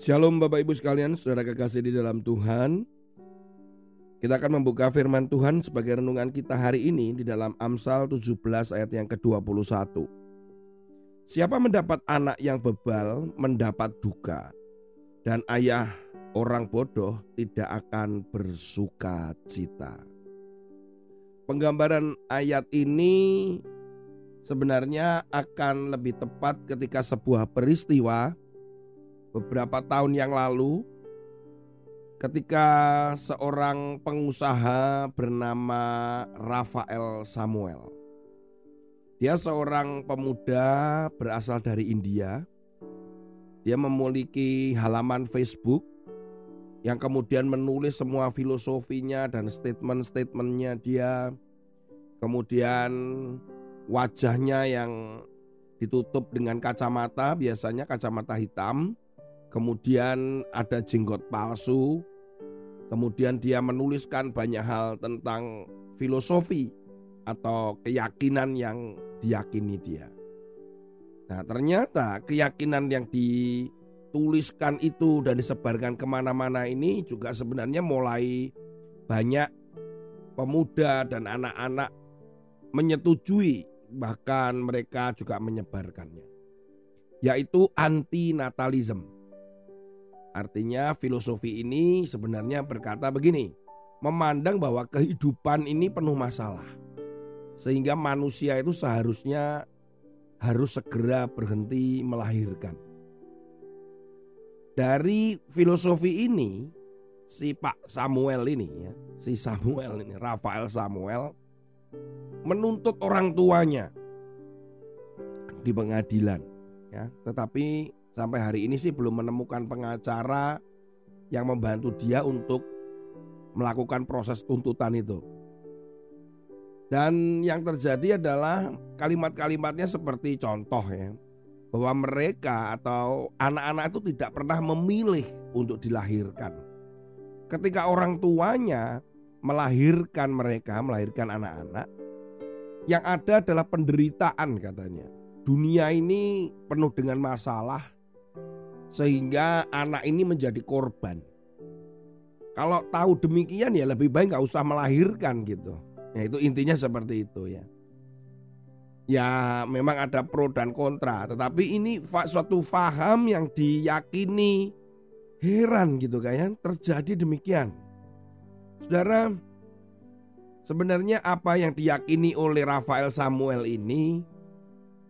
Shalom Bapak Ibu sekalian, saudara kekasih di dalam Tuhan. Kita akan membuka firman Tuhan sebagai renungan kita hari ini di dalam Amsal 17 ayat yang ke-21. Siapa mendapat anak yang bebal mendapat duka dan ayah orang bodoh tidak akan bersuka cita. Penggambaran ayat ini sebenarnya akan lebih tepat ketika sebuah peristiwa beberapa tahun yang lalu ketika seorang pengusaha bernama Rafael Samuel. Dia seorang pemuda berasal dari India. Dia memiliki halaman Facebook yang kemudian menulis semua filosofinya dan statement-statementnya dia. Kemudian wajahnya yang ditutup dengan kacamata, biasanya kacamata hitam kemudian ada jenggot palsu, kemudian dia menuliskan banyak hal tentang filosofi atau keyakinan yang diyakini dia. Nah ternyata keyakinan yang dituliskan itu dan disebarkan ke mana-mana ini juga sebenarnya mulai banyak pemuda dan anak-anak menyetujui bahkan mereka juga menyebarkannya yaitu anti natalism Artinya filosofi ini sebenarnya berkata begini, memandang bahwa kehidupan ini penuh masalah. Sehingga manusia itu seharusnya harus segera berhenti melahirkan. Dari filosofi ini, si Pak Samuel ini ya, si Samuel ini, Rafael Samuel menuntut orang tuanya di pengadilan ya, tetapi sampai hari ini sih belum menemukan pengacara yang membantu dia untuk melakukan proses tuntutan itu. Dan yang terjadi adalah kalimat-kalimatnya seperti contoh ya. Bahwa mereka atau anak-anak itu tidak pernah memilih untuk dilahirkan. Ketika orang tuanya melahirkan mereka, melahirkan anak-anak, yang ada adalah penderitaan katanya. Dunia ini penuh dengan masalah, sehingga anak ini menjadi korban. Kalau tahu demikian ya lebih baik nggak usah melahirkan gitu. Ya itu intinya seperti itu ya. Ya memang ada pro dan kontra, tetapi ini suatu faham yang diyakini heran gitu kayak terjadi demikian. Saudara, sebenarnya apa yang diyakini oleh Rafael Samuel ini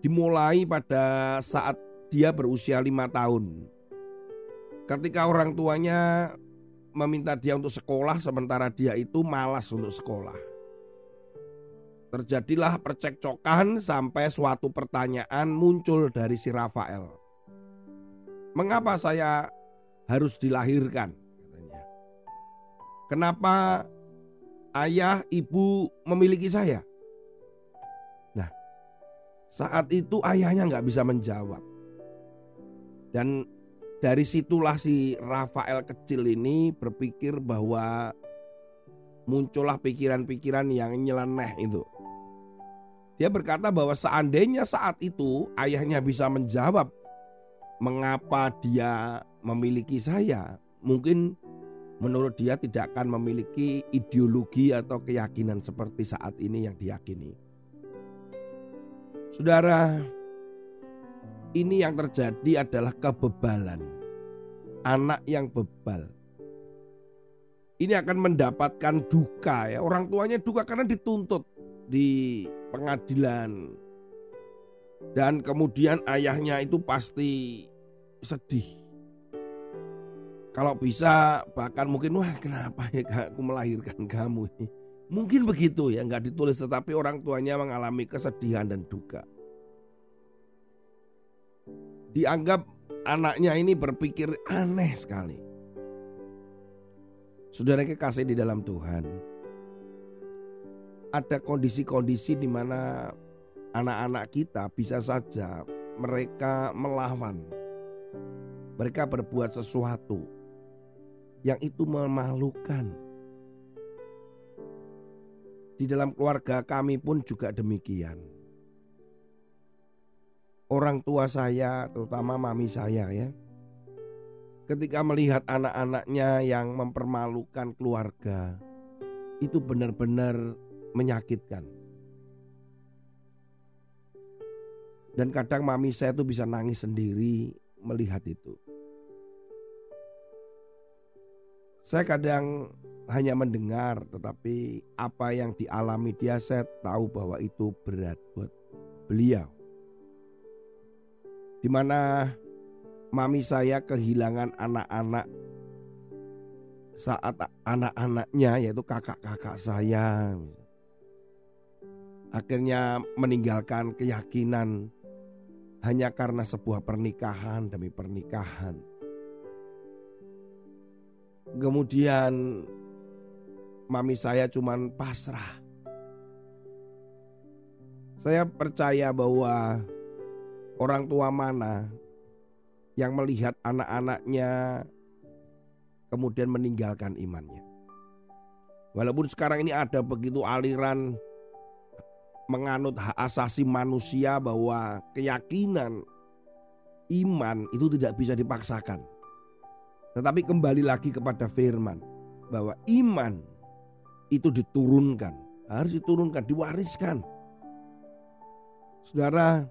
dimulai pada saat dia berusia lima tahun. Ketika orang tuanya meminta dia untuk sekolah sementara dia itu malas untuk sekolah. Terjadilah percekcokan sampai suatu pertanyaan muncul dari si Rafael. Mengapa saya harus dilahirkan? Kenapa ayah ibu memiliki saya? Nah, saat itu ayahnya nggak bisa menjawab. Dan dari situlah si Rafael kecil ini berpikir bahwa muncullah pikiran-pikiran yang nyeleneh itu. Dia berkata bahwa seandainya saat itu ayahnya bisa menjawab mengapa dia memiliki saya, mungkin menurut dia tidak akan memiliki ideologi atau keyakinan seperti saat ini yang diyakini. Saudara, ini yang terjadi adalah kebebalan. Anak yang bebal. Ini akan mendapatkan duka ya. Orang tuanya duka karena dituntut di pengadilan. Dan kemudian ayahnya itu pasti sedih. Kalau bisa bahkan mungkin wah kenapa ya aku melahirkan kamu. Mungkin begitu ya nggak ditulis tetapi orang tuanya mengalami kesedihan dan duka dianggap anaknya ini berpikir aneh sekali. Saudara kekasih di dalam Tuhan, ada kondisi-kondisi di mana anak-anak kita bisa saja mereka melawan. Mereka berbuat sesuatu yang itu memalukan. Di dalam keluarga kami pun juga demikian orang tua saya, terutama mami saya ya. ketika melihat anak-anaknya yang mempermalukan keluarga, itu benar-benar menyakitkan. Dan kadang mami saya tuh bisa nangis sendiri melihat itu. Saya kadang hanya mendengar, tetapi apa yang dialami dia saya tahu bahwa itu berat buat beliau. Di mana mami saya kehilangan anak-anak saat anak-anaknya yaitu kakak-kakak saya akhirnya meninggalkan keyakinan hanya karena sebuah pernikahan demi pernikahan. Kemudian mami saya cuman pasrah. Saya percaya bahwa orang tua mana yang melihat anak-anaknya kemudian meninggalkan imannya. Walaupun sekarang ini ada begitu aliran menganut hak asasi manusia bahwa keyakinan iman itu tidak bisa dipaksakan. Tetapi kembali lagi kepada firman bahwa iman itu diturunkan, harus diturunkan, diwariskan. Saudara,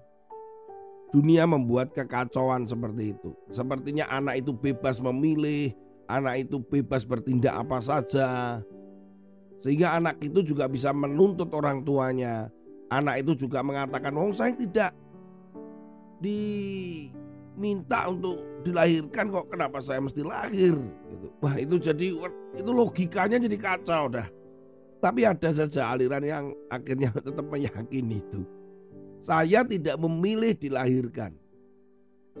dunia membuat kekacauan seperti itu. Sepertinya anak itu bebas memilih, anak itu bebas bertindak apa saja. Sehingga anak itu juga bisa menuntut orang tuanya. Anak itu juga mengatakan, "Oh, saya tidak diminta untuk dilahirkan kok kenapa saya mesti lahir?" Gitu. Wah, itu jadi itu logikanya jadi kacau dah. Tapi ada saja aliran yang akhirnya tetap meyakini itu. Saya tidak memilih dilahirkan.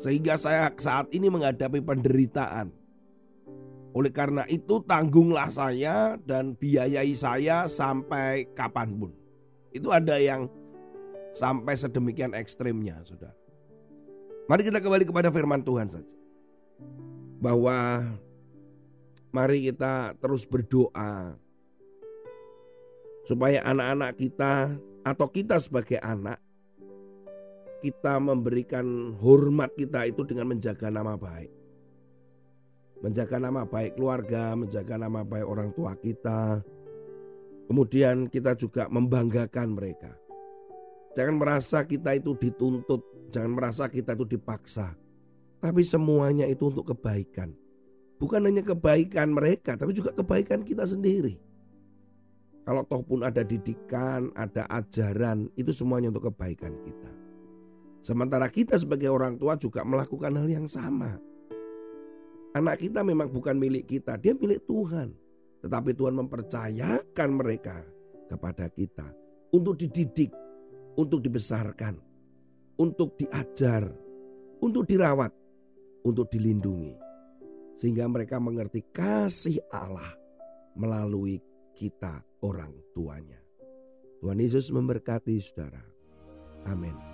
Sehingga saya saat ini menghadapi penderitaan. Oleh karena itu tanggunglah saya dan biayai saya sampai kapan pun. Itu ada yang sampai sedemikian ekstrimnya saudara. Mari kita kembali kepada firman Tuhan saja. Bahwa mari kita terus berdoa. Supaya anak-anak kita atau kita sebagai anak. Kita memberikan hormat kita itu dengan menjaga nama baik menjaga nama baik keluarga, menjaga nama baik orang tua kita. Kemudian kita juga membanggakan mereka. Jangan merasa kita itu dituntut, jangan merasa kita itu dipaksa. Tapi semuanya itu untuk kebaikan. Bukan hanya kebaikan mereka, tapi juga kebaikan kita sendiri. Kalau toh pun ada didikan, ada ajaran, itu semuanya untuk kebaikan kita. Sementara kita sebagai orang tua juga melakukan hal yang sama Anak kita memang bukan milik kita, dia milik Tuhan. Tetapi Tuhan mempercayakan mereka kepada kita untuk dididik, untuk dibesarkan, untuk diajar, untuk dirawat, untuk dilindungi. Sehingga mereka mengerti kasih Allah melalui kita orang tuanya. Tuhan Yesus memberkati saudara. Amin.